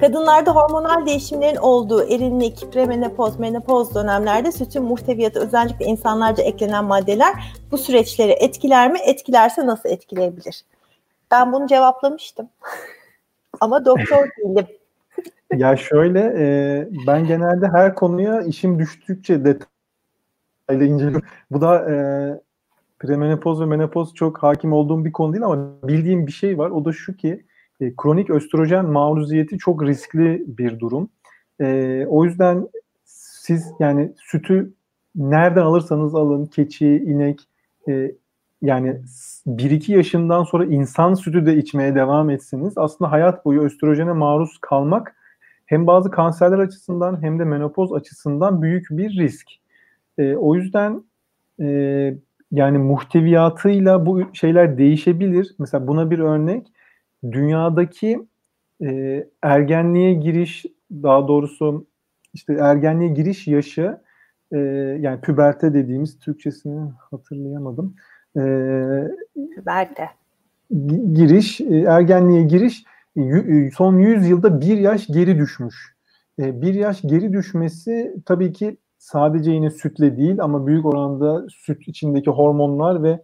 Kadınlarda hormonal değişimlerin olduğu erinlik, premenopoz, menopoz dönemlerde sütün muhteviyatı özellikle insanlarca eklenen maddeler bu süreçleri etkiler mi? Etkilerse nasıl etkileyebilir? Ben bunu cevaplamıştım. Ama doktor değilim. ya şöyle e, ben genelde her konuya işim düştükçe detaylı inceliyorum. Bu da e, premenopoz ve menopoz çok hakim olduğum bir konu değil ama bildiğim bir şey var. O da şu ki e, kronik östrojen maruziyeti çok riskli bir durum. E, o yüzden siz yani sütü nereden alırsanız alın, keçi, inek, e, yani 1-2 yaşından sonra insan sütü de içmeye devam etseniz aslında hayat boyu östrojene maruz kalmak hem bazı kanserler açısından hem de menopoz açısından büyük bir risk. E, o yüzden e, yani muhteviyatıyla bu şeyler değişebilir. Mesela buna bir örnek dünyadaki e, ergenliğe giriş daha doğrusu işte ergenliğe giriş yaşı e, yani püberte dediğimiz Türkçesini hatırlayamadım. E, püberte. Giriş, e, ergenliğe giriş e, son 100 yılda bir yaş geri düşmüş. E, bir yaş geri düşmesi tabii ki sadece yine sütle değil ama büyük oranda süt içindeki hormonlar ve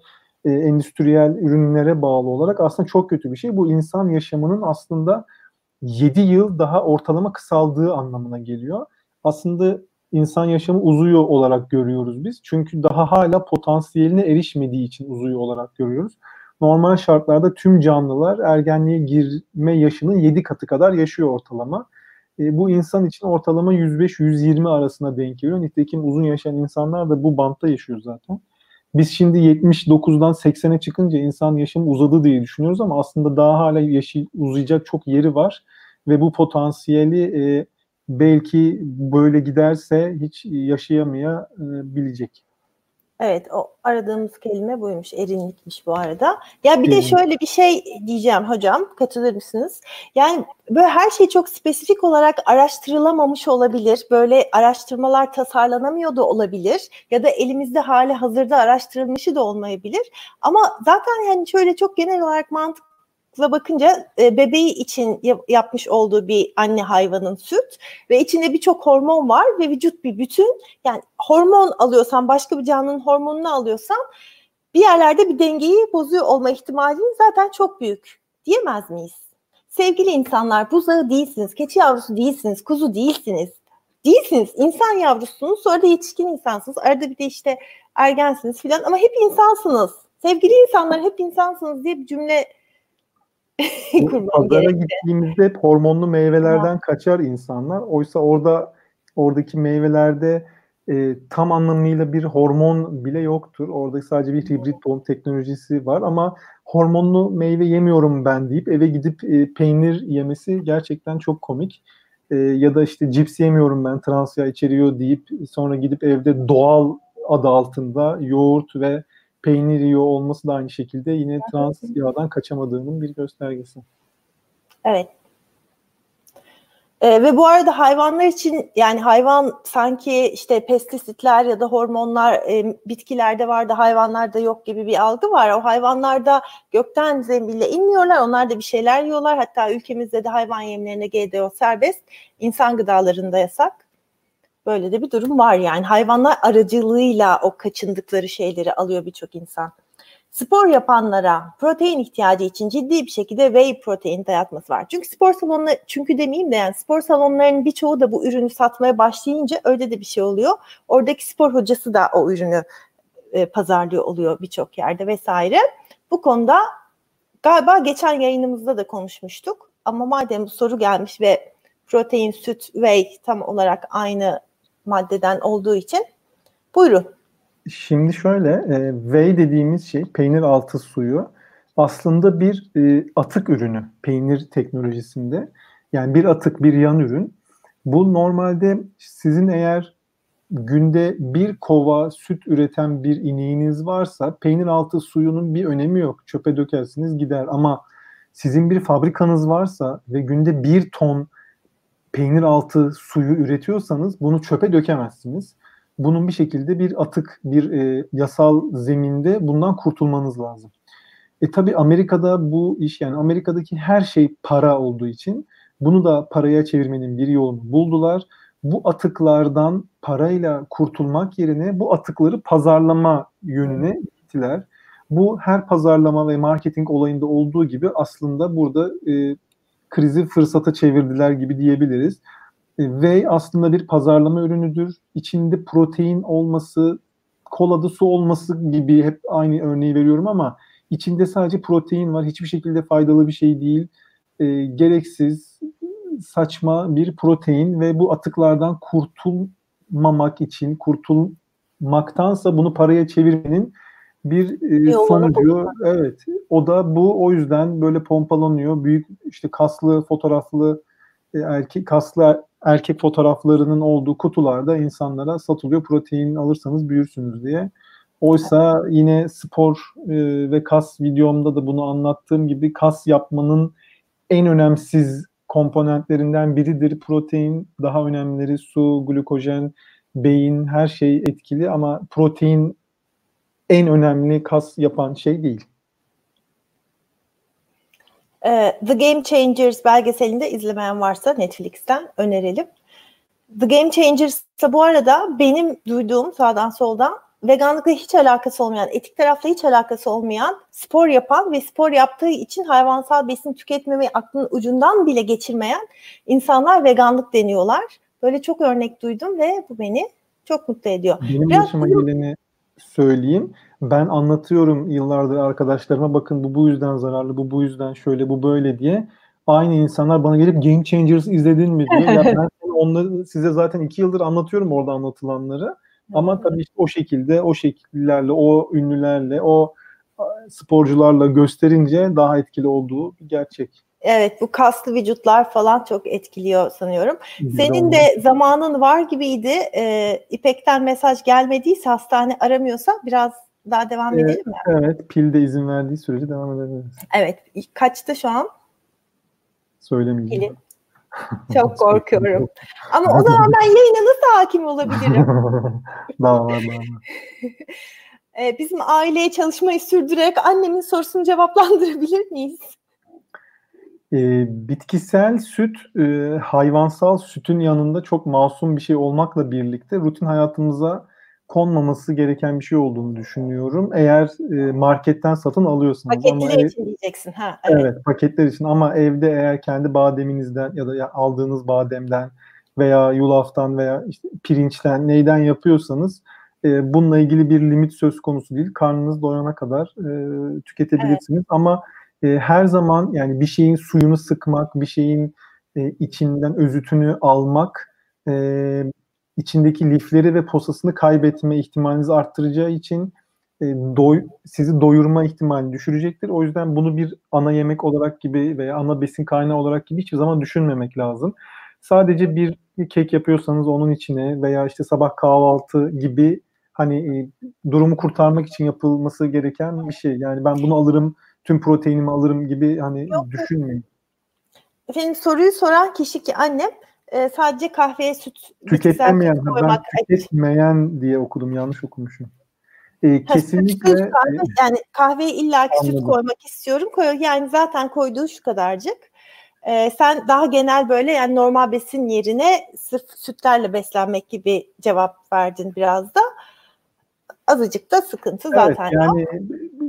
e, endüstriyel ürünlere bağlı olarak aslında çok kötü bir şey. Bu insan yaşamının aslında 7 yıl daha ortalama kısaldığı anlamına geliyor. Aslında insan yaşamı uzuyor olarak görüyoruz biz. Çünkü daha hala potansiyeline erişmediği için uzuyor olarak görüyoruz. Normal şartlarda tüm canlılar ergenliğe girme yaşının 7 katı kadar yaşıyor ortalama. E, bu insan için ortalama 105-120 arasında denk geliyor. Nitekim uzun yaşayan insanlar da bu bantta yaşıyor zaten. Biz şimdi 79'dan 80'e çıkınca insan yaşamı uzadı diye düşünüyoruz ama aslında daha hala yaşı uzayacak çok yeri var ve bu potansiyeli e, belki böyle giderse hiç yaşayamayabilecek. Evet o aradığımız kelime buymuş. Erinlikmiş bu arada. Ya bir de şöyle bir şey diyeceğim hocam. Katılır mısınız? Yani böyle her şey çok spesifik olarak araştırılamamış olabilir. Böyle araştırmalar tasarlanamıyor da olabilir. Ya da elimizde hali hazırda araştırılmışı da olmayabilir. Ama zaten yani şöyle çok genel olarak mantık mantıkla bakınca e, bebeği için yapmış olduğu bir anne hayvanın süt ve içinde birçok hormon var ve vücut bir bütün. Yani hormon alıyorsan başka bir canlının hormonunu alıyorsan bir yerlerde bir dengeyi bozuyor olma ihtimalinin zaten çok büyük diyemez miyiz? Sevgili insanlar buzağı değilsiniz, keçi yavrusu değilsiniz, kuzu değilsiniz. Değilsiniz. insan yavrusunuz sonra da yetişkin insansınız. Arada bir de işte ergensiniz filan ama hep insansınız. Sevgili insanlar hep insansınız diye bir cümle Pazara gittiğimizde hep hormonlu meyvelerden ha. kaçar insanlar. Oysa orada oradaki meyvelerde e, tam anlamıyla bir hormon bile yoktur. Orada sadece bir hibrit tohum teknolojisi var ama hormonlu meyve yemiyorum ben deyip eve gidip e, peynir yemesi gerçekten çok komik. E, ya da işte cips yemiyorum ben trans yağ içeriyor deyip sonra gidip evde doğal adı altında yoğurt ve peynir yiyor olması da aynı şekilde yine trans yağdan kaçamadığının bir göstergesi. Evet. Ee, ve bu arada hayvanlar için yani hayvan sanki işte pestisitler ya da hormonlar e, bitkilerde var da hayvanlarda yok gibi bir algı var. O hayvanlarda gökten zembille inmiyorlar. Onlar da bir şeyler yiyorlar. Hatta ülkemizde de hayvan yemlerine GDO serbest. insan gıdalarında yasak. Böyle de bir durum var yani. Hayvanlar aracılığıyla o kaçındıkları şeyleri alıyor birçok insan. Spor yapanlara protein ihtiyacı için ciddi bir şekilde whey protein dayatması var. Çünkü spor salonu çünkü demeyeyim de yani spor salonlarının birçoğu da bu ürünü satmaya başlayınca öyle de bir şey oluyor. Oradaki spor hocası da o ürünü e, pazarlıyor oluyor birçok yerde vesaire. Bu konuda galiba geçen yayınımızda da konuşmuştuk. Ama madem bu soru gelmiş ve protein, süt, whey tam olarak aynı maddeden olduğu için. Buyurun. Şimdi şöyle, e, whey dediğimiz şey peynir altı suyu aslında bir e, atık ürünü peynir teknolojisinde. Yani bir atık, bir yan ürün. Bu normalde sizin eğer günde bir kova süt üreten bir ineğiniz varsa peynir altı suyunun bir önemi yok. Çöpe dökersiniz gider ama sizin bir fabrikanız varsa ve günde bir ton peynir altı suyu üretiyorsanız bunu çöpe dökemezsiniz. Bunun bir şekilde bir atık, bir e, yasal zeminde bundan kurtulmanız lazım. E tabi Amerika'da bu iş yani Amerika'daki her şey para olduğu için Bunu da paraya çevirmenin bir yolunu buldular. Bu atıklardan parayla kurtulmak yerine bu atıkları pazarlama yönüne gittiler. Bu her pazarlama ve marketing olayında olduğu gibi aslında burada e, krizi fırsata çevirdiler gibi diyebiliriz. Ve aslında bir pazarlama ürünüdür. İçinde protein olması, kolada su olması gibi hep aynı örneği veriyorum ama içinde sadece protein var. Hiçbir şekilde faydalı bir şey değil. E, gereksiz, saçma bir protein ve bu atıklardan kurtulmamak için, kurtulmaktansa bunu paraya çevirmenin bir e, sonucu evet o da bu o yüzden böyle pompalanıyor büyük işte kaslı fotoğraflı e, erkek kaslı erkek fotoğraflarının olduğu kutularda insanlara satılıyor protein alırsanız büyürsünüz diye. Oysa yine spor e, ve kas videomda da bunu anlattığım gibi kas yapmanın en önemsiz komponentlerinden biridir protein. Daha önemlileri su, glukojen, beyin her şey etkili ama protein en önemli kas yapan şey değil. Ee, The Game Changers belgeselinde izlemeyen varsa Netflix'ten önerelim. The Game Changers bu arada benim duyduğum sağdan soldan veganlıkla hiç alakası olmayan, etik tarafla hiç alakası olmayan, spor yapan ve spor yaptığı için hayvansal besin tüketmemeyi aklının ucundan bile geçirmeyen insanlar veganlık deniyorlar. Böyle çok örnek duydum ve bu beni çok mutlu ediyor. Benim Biraz başıma geleni söyleyeyim. Ben anlatıyorum yıllardır arkadaşlarıma bakın bu bu yüzden zararlı, bu bu yüzden şöyle, bu böyle diye. Aynı insanlar bana gelip Game Changers izledin mi diyor. ya ben onları size zaten iki yıldır anlatıyorum orada anlatılanları. Ama tabii işte o şekilde, o şekillerle, o ünlülerle, o sporcularla gösterince daha etkili olduğu bir gerçek. Evet bu kaslı vücutlar falan çok etkiliyor sanıyorum. Senin de zamanın var gibiydi. Ee, İpek'ten mesaj gelmediyse hastane aramıyorsa biraz daha devam evet, edelim mi? Evet pilde izin verdiği sürece devam edebiliriz. Evet kaçtı şu an? Söylemeyeceğim. Çok korkuyorum. Ama o zaman ben yayına nasıl hakim olabilirim? daha var daha var. Ee, bizim aileye çalışmayı sürdürerek annemin sorusunu cevaplandırabilir miyiz? E, bitkisel süt e, hayvansal sütün yanında çok masum bir şey olmakla birlikte rutin hayatımıza konmaması gereken bir şey olduğunu düşünüyorum. Eğer e, marketten satın alıyorsanız. Paketler ama için ev, diyeceksin. Ha, evet. evet paketler için ama evde eğer kendi bademinizden ya da aldığınız bademden veya yulaftan veya işte pirinçten neyden yapıyorsanız e, bununla ilgili bir limit söz konusu değil. Karnınız doyana kadar e, tüketebilirsiniz. Evet. Ama e, her zaman yani bir şeyin suyunu sıkmak, bir şeyin e, içinden özütünü almak e, içindeki lifleri ve posasını kaybetme ihtimalinizi arttıracağı için e, doy, sizi doyurma ihtimali düşürecektir. O yüzden bunu bir ana yemek olarak gibi veya ana besin kaynağı olarak gibi hiçbir zaman düşünmemek lazım. Sadece bir kek yapıyorsanız onun içine veya işte sabah kahvaltı gibi hani e, durumu kurtarmak için yapılması gereken bir şey. Yani ben bunu alırım tüm proteinimi alırım gibi hani Yok. düşünmeyin. Efendim soruyu soran kişi ki annem e, sadece kahveye süt tüketemeyen ben tüketmeyen diye okudum yanlış okumuşum. E, kesinlikle süt, kahve, yani kahveye illa ki süt koymak istiyorum. Koy, yani zaten koyduğu şu kadarcık. Ee, sen daha genel böyle yani normal besin yerine sırf sütlerle beslenmek gibi cevap verdin biraz da azıcık da sıkıntı zaten evet, yani yok.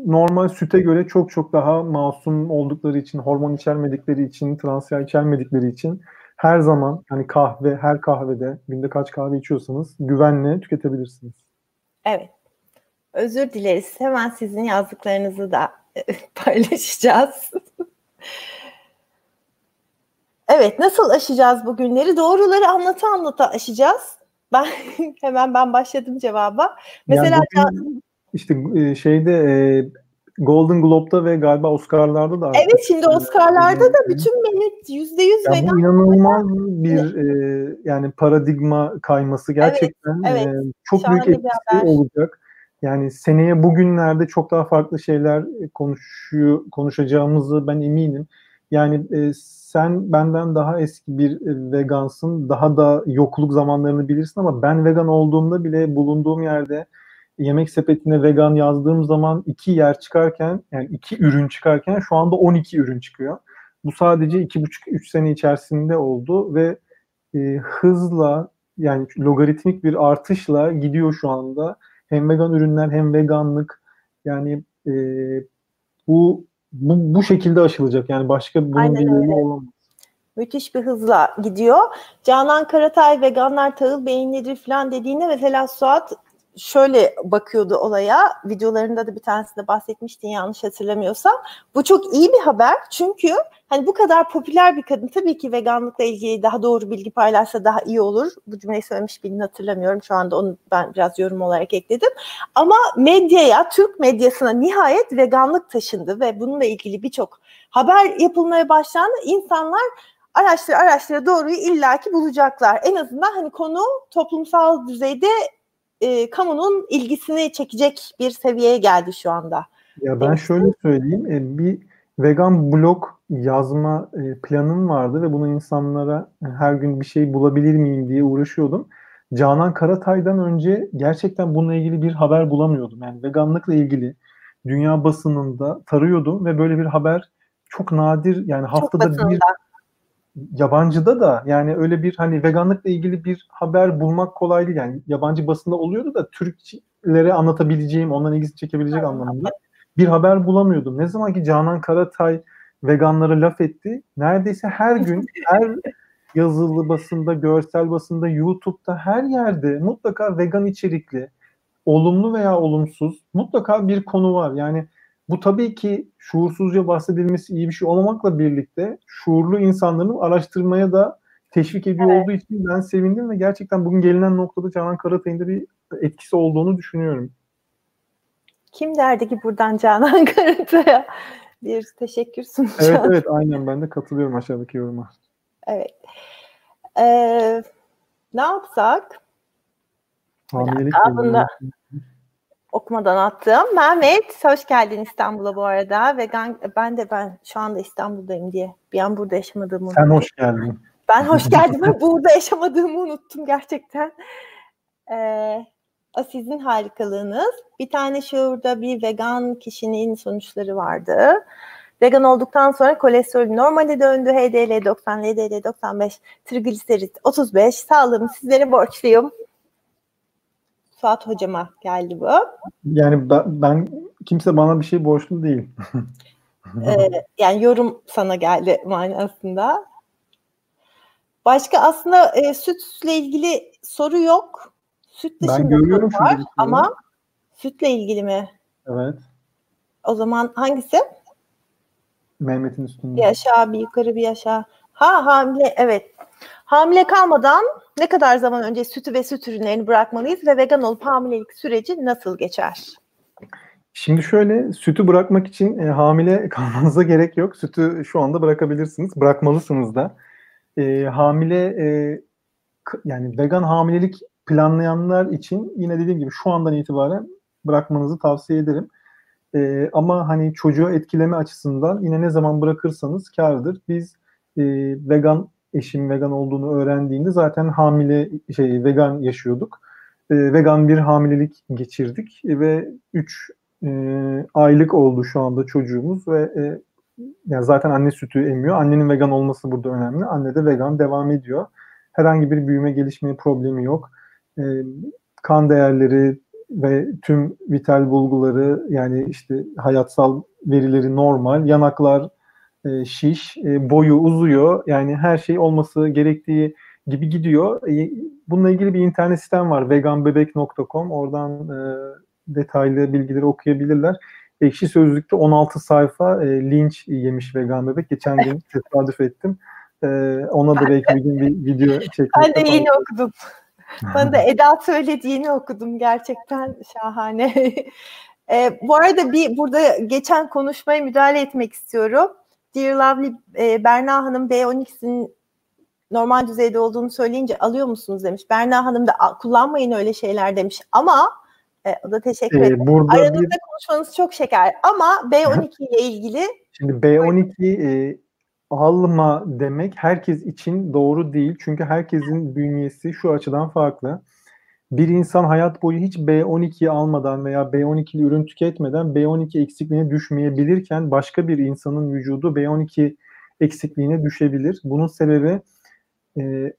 Normal süte göre çok çok daha masum oldukları için, hormon içermedikleri için, transfer içermedikleri için her zaman hani kahve, her kahvede günde kaç kahve içiyorsanız güvenle tüketebilirsiniz. Evet. Özür dileriz. Hemen sizin yazdıklarınızı da paylaşacağız. evet, nasıl aşacağız bu günleri? Doğruları anlata anlata aşacağız. Ben hemen ben başladım cevaba. Mesela yani bugün, işte e, şeyde e, Golden Globe'da ve galiba Oscar'larda da. Evet şimdi Oscar'larda da bütün millet yüzde yüz vegan. inanılmaz bir e, yani paradigma kayması gerçekten evet, evet. E, çok Şahane büyük etkisi olacak. Yani seneye bugünlerde çok daha farklı şeyler konuşuyor konuşacağımızı ben eminim. Yani e, sen benden daha eski bir e, vegansın, daha da yokluk zamanlarını bilirsin ama ben vegan olduğumda bile bulunduğum yerde yemek sepetine vegan yazdığım zaman iki yer çıkarken yani iki ürün çıkarken şu anda 12 ürün çıkıyor. Bu sadece 2,5-3 sene içerisinde oldu ve e, hızla yani logaritmik bir artışla gidiyor şu anda. Hem vegan ürünler hem veganlık yani e, bu, bu bu şekilde aşılacak. Yani başka bunun bir yolu olamaz. Müthiş bir hızla gidiyor. Canan Karatay veganlar tahıl beyinleri falan dediğinde mesela Suat şöyle bakıyordu olaya. Videolarında da bir tanesinde bahsetmiştin yanlış hatırlamıyorsam. Bu çok iyi bir haber çünkü hani bu kadar popüler bir kadın tabii ki veganlıkla ilgili daha doğru bilgi paylaşsa daha iyi olur. Bu cümleyi söylemiş birini hatırlamıyorum. Şu anda onu ben biraz yorum olarak ekledim. Ama medyaya, Türk medyasına nihayet veganlık taşındı ve bununla ilgili birçok haber yapılmaya başlandı. İnsanlar araştıra araştıra doğruyu illaki bulacaklar. En azından hani konu toplumsal düzeyde e, kamunun ilgisini çekecek bir seviyeye geldi şu anda. Ya ben şöyle söyleyeyim, e, bir vegan blog yazma e, planım vardı ve bunu insanlara e, her gün bir şey bulabilir miyim diye uğraşıyordum. Canan Karatay'dan önce gerçekten bununla ilgili bir haber bulamıyordum. Yani veganlıkla ilgili dünya basınında tarıyordum ve böyle bir haber çok nadir yani haftada bir yabancıda da yani öyle bir hani veganlıkla ilgili bir haber bulmak kolay değil. Yani yabancı basında oluyordu da Türklere anlatabileceğim, onların ilgisini çekebilecek anlamında bir haber bulamıyordum. Ne zaman ki Canan Karatay veganlara laf etti, neredeyse her gün her yazılı basında, görsel basında, YouTube'da her yerde mutlaka vegan içerikli, olumlu veya olumsuz mutlaka bir konu var. Yani bu tabii ki şuursuzca bahsedilmesi iyi bir şey olmamakla birlikte şuurlu insanların araştırmaya da teşvik ediyor evet. olduğu için ben sevindim ve gerçekten bugün gelinen noktada Canan Karatay'ın da bir etkisi olduğunu düşünüyorum. Kim derdi ki buradan Canan Karatay'a bir teşekkür sunacağım. Evet evet aynen ben de katılıyorum aşağıdaki yoruma. Evet. Ee, ne yapsak? Hamilelik bunda okumadan attım. Mehmet hoş geldin İstanbul'a bu arada. Vegan ben de ben şu anda İstanbul'dayım diye bir an burada yaşamadığımı Sen hoş geldin. Ben hoş geldim burada yaşamadığımı unuttum gerçekten. Ee, o sizin harikalığınız. Bir tane şurada bir vegan kişinin sonuçları vardı. Vegan olduktan sonra kolesterol normale döndü. HDL 90, LDL 95, trigliserit 35. Sağlığımı sizlere borçluyum. Suat hocama geldi bu. Yani ben, ben kimse bana bir şey borçlu değil. ee, yani yorum sana geldi manasında. Başka aslında e, sütle ilgili soru yok. Süt dışında ben görüyorum soru var ama sütle ilgili mi? Evet. O zaman hangisi? Mehmet'in üstünde. Bir aşağı bir yukarı bir aşağı. Ha hamile evet. Hamile kalmadan ne kadar zaman önce sütü ve süt ürünlerini bırakmalıyız ve vegan olup hamilelik süreci nasıl geçer? Şimdi şöyle sütü bırakmak için e, hamile kalmanıza gerek yok. Sütü şu anda bırakabilirsiniz. Bırakmalısınız da. E, hamile e, yani vegan hamilelik planlayanlar için yine dediğim gibi şu andan itibaren bırakmanızı tavsiye ederim. E, ama hani çocuğu etkileme açısından yine ne zaman bırakırsanız kardır. Biz e, vegan eşim vegan olduğunu öğrendiğinde zaten hamile şey vegan yaşıyorduk. E, vegan bir hamilelik geçirdik ve 3 e, aylık oldu şu anda çocuğumuz ve e, yani zaten anne sütü emiyor. Annenin vegan olması burada önemli. Anne de vegan devam ediyor. Herhangi bir büyüme gelişme problemi yok. E, kan değerleri ve tüm vital bulguları yani işte hayatsal verileri normal. Yanaklar e, şiş, e, boyu uzuyor. Yani her şey olması gerektiği gibi gidiyor. E, bununla ilgili bir internet sitem var veganbebek.com. Oradan e, detaylı bilgileri okuyabilirler. Ekşi Sözlük'te 16 sayfa e, linç yemiş vegan bebek. Geçen gün tesadüf ettim. E, ona da belki bir gün bir video çekmek. Ben de yeni okudum. Bana da Eda söylediğini okudum. Gerçekten şahane. e, bu arada bir burada geçen konuşmaya müdahale etmek istiyorum. Dear Lovely e, Berna Hanım B12'sinin normal düzeyde olduğunu söyleyince alıyor musunuz demiş. Berna Hanım da kullanmayın öyle şeyler demiş ama e, o da teşekkür ee, ederim. Burada Aranızda bir... konuşmanız çok şeker ama B12 ile ilgili Şimdi B12 e, alma demek herkes için doğru değil. Çünkü herkesin bünyesi şu açıdan farklı bir insan hayat boyu hiç B12 almadan veya B12'li ürün tüketmeden B12 eksikliğine düşmeyebilirken başka bir insanın vücudu B12 eksikliğine düşebilir. Bunun sebebi e,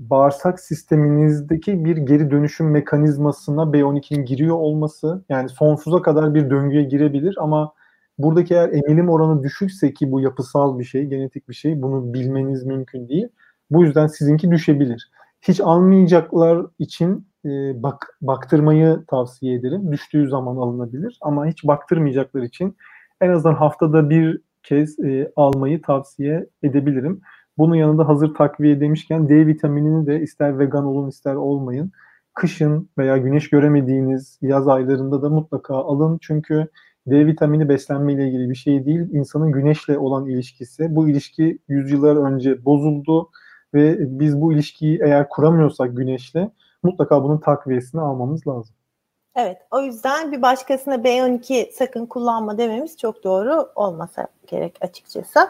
bağırsak sisteminizdeki bir geri dönüşüm mekanizmasına B12'nin giriyor olması yani sonsuza kadar bir döngüye girebilir ama buradaki eğer emilim oranı düşükse ki bu yapısal bir şey, genetik bir şey bunu bilmeniz mümkün değil. Bu yüzden sizinki düşebilir. Hiç almayacaklar için e, bak baktırmayı tavsiye ederim. Düştüğü zaman alınabilir ama hiç baktırmayacaklar için en azından haftada bir kez e, almayı tavsiye edebilirim. Bunun yanında hazır takviye demişken D vitaminini de ister vegan olun ister olmayın. Kışın veya güneş göremediğiniz yaz aylarında da mutlaka alın. Çünkü D vitamini beslenme ile ilgili bir şey değil. İnsanın güneşle olan ilişkisi. Bu ilişki yüzyıllar önce bozuldu ve biz bu ilişkiyi eğer kuramıyorsak güneşle mutlaka bunun takviyesini almamız lazım. Evet, o yüzden bir başkasına B12 sakın kullanma dememiz çok doğru olmasa gerek açıkçası.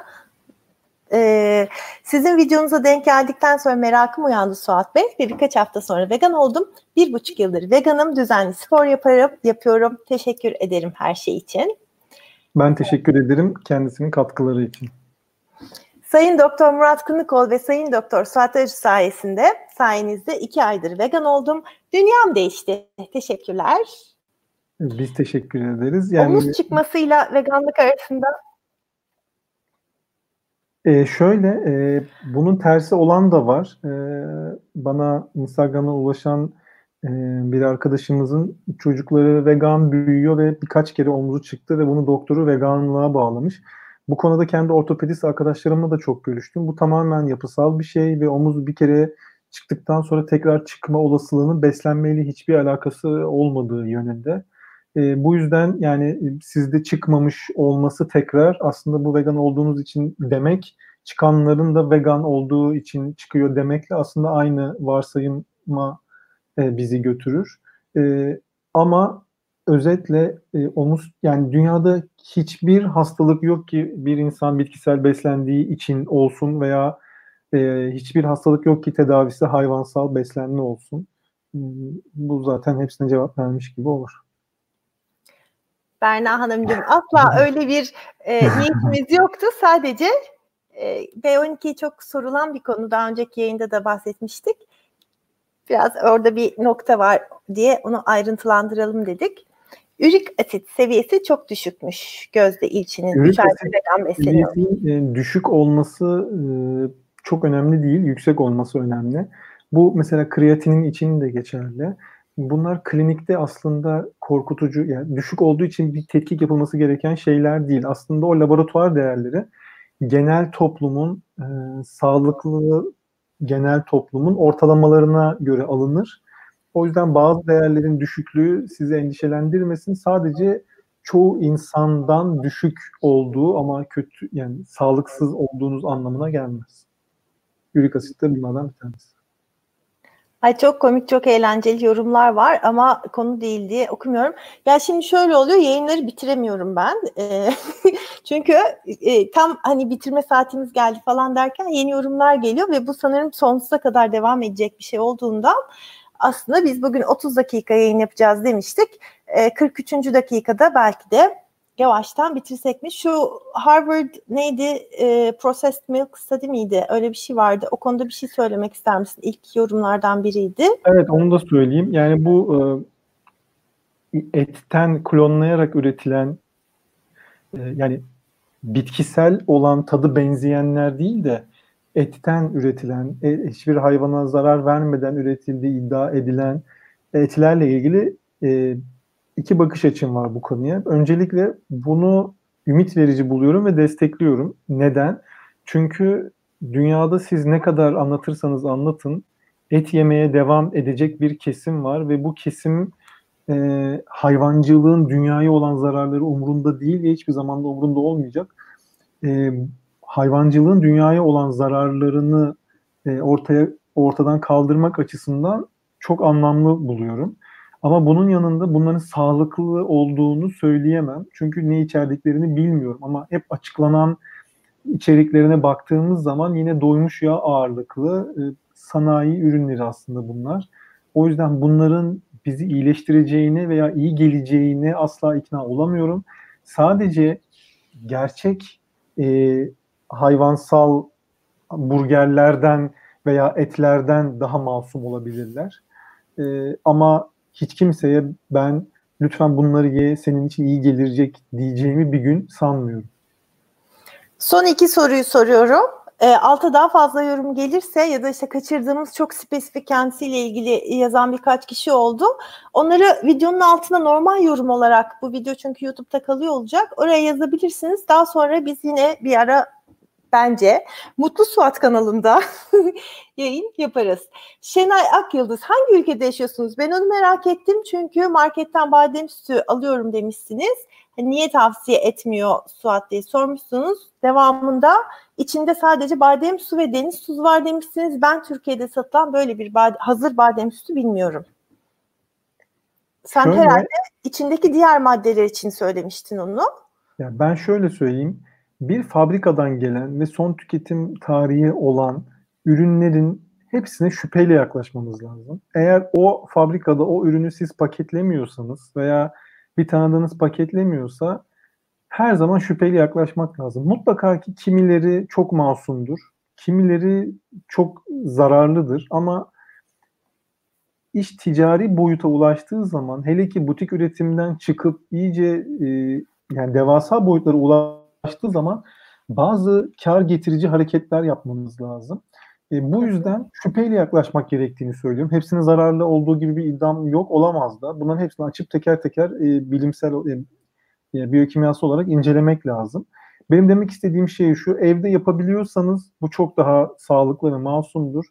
Ee, sizin videonuza denk geldikten sonra merakım uyandı Suat Bey ve birkaç hafta sonra vegan oldum. Bir buçuk yıldır veganım, düzenli spor yaparım, yapıyorum. Teşekkür ederim her şey için. Ben teşekkür ederim kendisinin katkıları için. Sayın Doktor Murat Kınıkol ve Sayın Doktor Suat Arı sayesinde sayenizde iki aydır vegan oldum. Dünyam değişti. Teşekkürler. Biz teşekkür ederiz. Yani, Omuz çıkmasıyla veganlık arasında e, şöyle, e, bunun tersi olan da var. E, bana Instagram'a ulaşan e, bir arkadaşımızın çocukları vegan büyüyor ve birkaç kere omzu çıktı ve bunu doktoru veganlığa bağlamış. Bu konuda kendi ortopedist arkadaşlarımla da çok görüştüm. Bu tamamen yapısal bir şey ve omuz bir kere çıktıktan sonra tekrar çıkma olasılığının beslenmeyle hiçbir alakası olmadığı yönünde. E, bu yüzden yani sizde çıkmamış olması tekrar aslında bu vegan olduğunuz için demek çıkanların da vegan olduğu için çıkıyor demekle aslında aynı varsayıma e, bizi götürür. E, ama özetle e, omuz yani dünyada hiçbir hastalık yok ki bir insan bitkisel beslendiği için olsun veya e, hiçbir hastalık yok ki tedavisi hayvansal beslenme olsun. Bu zaten hepsine cevap vermiş gibi olur. Berna Hanımcığım asla öyle bir e, niyetimiz yoktu. Sadece e, B12 çok sorulan bir konu. Daha önceki yayında da bahsetmiştik. Biraz orada bir nokta var diye onu ayrıntılandıralım dedik. Ürik asit seviyesi çok düşükmüş Gözde İlçin'in. Ürik asit seviyesinin düşük olması e, çok önemli değil. Yüksek olması önemli. Bu mesela kreatinin için de geçerli bunlar klinikte aslında korkutucu yani düşük olduğu için bir tetkik yapılması gereken şeyler değil. Aslında o laboratuvar değerleri genel toplumun e, sağlıklı genel toplumun ortalamalarına göre alınır. O yüzden bazı değerlerin düşüklüğü sizi endişelendirmesin. Sadece çoğu insandan düşük olduğu ama kötü yani sağlıksız olduğunuz anlamına gelmez. Ürik asit de bunlardan bir tanesi. Ay çok komik, çok eğlenceli yorumlar var ama konu değil diye okumuyorum. Ya şimdi şöyle oluyor, yayınları bitiremiyorum ben. E, çünkü e, tam hani bitirme saatimiz geldi falan derken yeni yorumlar geliyor ve bu sanırım sonsuza kadar devam edecek bir şey olduğundan aslında biz bugün 30 dakika yayın yapacağız demiştik. E, 43. dakikada belki de yavaştan bitirsek mi? Şu Harvard neydi? E, Processed Milk Study miydi? Öyle bir şey vardı. O konuda bir şey söylemek ister misin? İlk yorumlardan biriydi. Evet onu da söyleyeyim. Yani bu e, etten klonlayarak üretilen e, yani bitkisel olan tadı benzeyenler değil de etten üretilen, e, hiçbir hayvana zarar vermeden üretildiği iddia edilen etlerle ilgili e, iki bakış açım var bu konuya. Öncelikle bunu ümit verici buluyorum ve destekliyorum. Neden? Çünkü dünyada siz ne kadar anlatırsanız anlatın et yemeye devam edecek bir kesim var ve bu kesim e, hayvancılığın dünyaya olan zararları umurunda değil ve hiçbir zaman da umurunda olmayacak. E, hayvancılığın dünyaya olan zararlarını e, ortaya ortadan kaldırmak açısından çok anlamlı buluyorum. Ama bunun yanında bunların sağlıklı olduğunu söyleyemem. Çünkü ne içerdiklerini bilmiyorum ama hep açıklanan içeriklerine baktığımız zaman yine doymuş yağ ağırlıklı e, sanayi ürünleri aslında bunlar. O yüzden bunların bizi iyileştireceğine veya iyi geleceğine asla ikna olamıyorum. Sadece gerçek e, hayvansal burgerlerden veya etlerden daha masum olabilirler. E, ama hiç kimseye ben lütfen bunları ye senin için iyi gelecek diyeceğimi bir gün sanmıyorum. Son iki soruyu soruyorum. E, alta daha fazla yorum gelirse ya da işte kaçırdığımız çok spesifik kendisiyle ilgili yazan birkaç kişi oldu. Onları videonun altına normal yorum olarak bu video çünkü YouTube'da kalıyor olacak. Oraya yazabilirsiniz. Daha sonra biz yine bir ara bence Mutlu Suat kanalında yayın yaparız. Şenay Akyıldız hangi ülkede yaşıyorsunuz? Ben onu merak ettim çünkü marketten badem sütü alıyorum demişsiniz. Hani niye tavsiye etmiyor Suat diye sormuşsunuz. Devamında içinde sadece badem su ve deniz tuzu var demişsiniz. Ben Türkiye'de satılan böyle bir bade, hazır badem sütü bilmiyorum. Sen şöyle, herhalde içindeki diğer maddeler için söylemiştin onu. Ya ben şöyle söyleyeyim bir fabrikadan gelen ve son tüketim tarihi olan ürünlerin hepsine şüpheyle yaklaşmamız lazım. Eğer o fabrikada o ürünü siz paketlemiyorsanız veya bir tanıdığınız paketlemiyorsa her zaman şüpheyle yaklaşmak lazım. Mutlaka ki kimileri çok masumdur, kimileri çok zararlıdır ama iş ticari boyuta ulaştığı zaman hele ki butik üretimden çıkıp iyice e, yani devasa boyutlara ulaştığı ulaştığı zaman bazı kar getirici hareketler yapmamız lazım. E, bu yüzden şüpheyle yaklaşmak gerektiğini söylüyorum. Hepsinin zararlı olduğu gibi bir iddiam yok olamaz da. Bunların hepsini açıp teker teker e, bilimsel e, e, biyokimyasal olarak incelemek lazım. Benim demek istediğim şey şu, evde yapabiliyorsanız bu çok daha sağlıklı ve masumdur.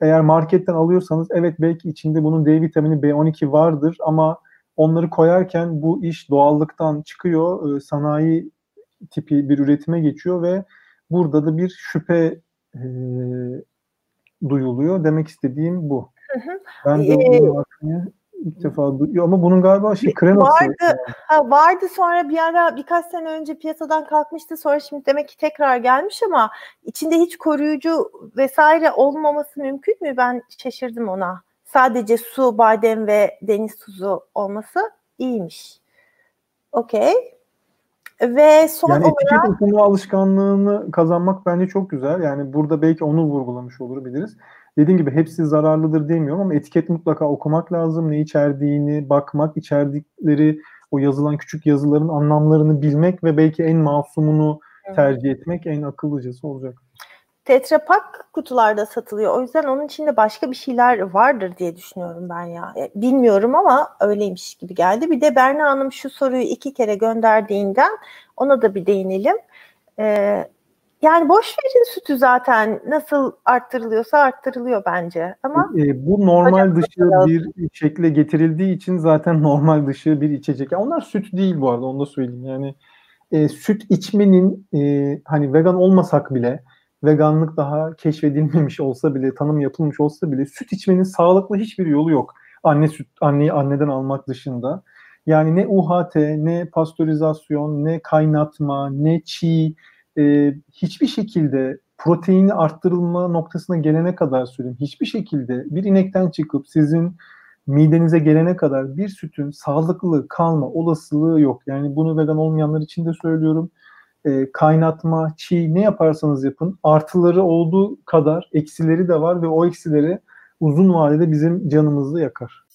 Eğer marketten alıyorsanız evet belki içinde bunun D vitamini B12 vardır ama onları koyarken bu iş doğallıktan çıkıyor. E, sanayi tipi bir üretime geçiyor ve burada da bir şüphe e, duyuluyor. Demek istediğim bu. Hı hı. Ben de ee, bunu ilk defa duyuyor ama bunun galiba şey kreması. Vardı, ha, vardı sonra bir ara birkaç sene önce piyasadan kalkmıştı sonra şimdi demek ki tekrar gelmiş ama içinde hiç koruyucu vesaire olmaması mümkün mü? Ben şaşırdım ona. Sadece su, badem ve deniz tuzu olması iyiymiş. Okey. Ve son yani olarak... etiket okuma alışkanlığını kazanmak bence çok güzel. Yani burada belki onu vurgulamış olabiliriz. Dediğim gibi hepsi zararlıdır demiyorum ama etiket mutlaka okumak lazım. Ne içerdiğini bakmak, içerdikleri o yazılan küçük yazıların anlamlarını bilmek ve belki en masumunu tercih etmek en akıllıcası olacak. Tetra Pak kutularda satılıyor. O yüzden onun içinde başka bir şeyler vardır diye düşünüyorum ben ya. Bilmiyorum ama öyleymiş gibi geldi. Bir de Berna Hanım şu soruyu iki kere gönderdiğinden ona da bir değinelim. Ee, yani boş verin sütü zaten nasıl arttırılıyorsa arttırılıyor bence. Ama e, e bu normal dışı bir şekle getirildiği için zaten normal dışı bir içecek. Yani onlar süt değil bu arada onu da söyleyeyim. Yani e, süt içmenin e, hani vegan olmasak bile veganlık daha keşfedilmemiş olsa bile, tanım yapılmış olsa bile süt içmenin sağlıklı hiçbir yolu yok. Anne süt, anneyi anneden almak dışında. Yani ne UHT, ne pastörizasyon, ne kaynatma, ne çiğ, e, hiçbir şekilde proteini arttırılma noktasına gelene kadar söyleyeyim. Hiçbir şekilde bir inekten çıkıp sizin midenize gelene kadar bir sütün sağlıklı kalma olasılığı yok. Yani bunu vegan olmayanlar için de söylüyorum e, kaynatma, çiğ ne yaparsanız yapın artıları olduğu kadar eksileri de var ve o eksileri uzun vadede bizim canımızı yakar.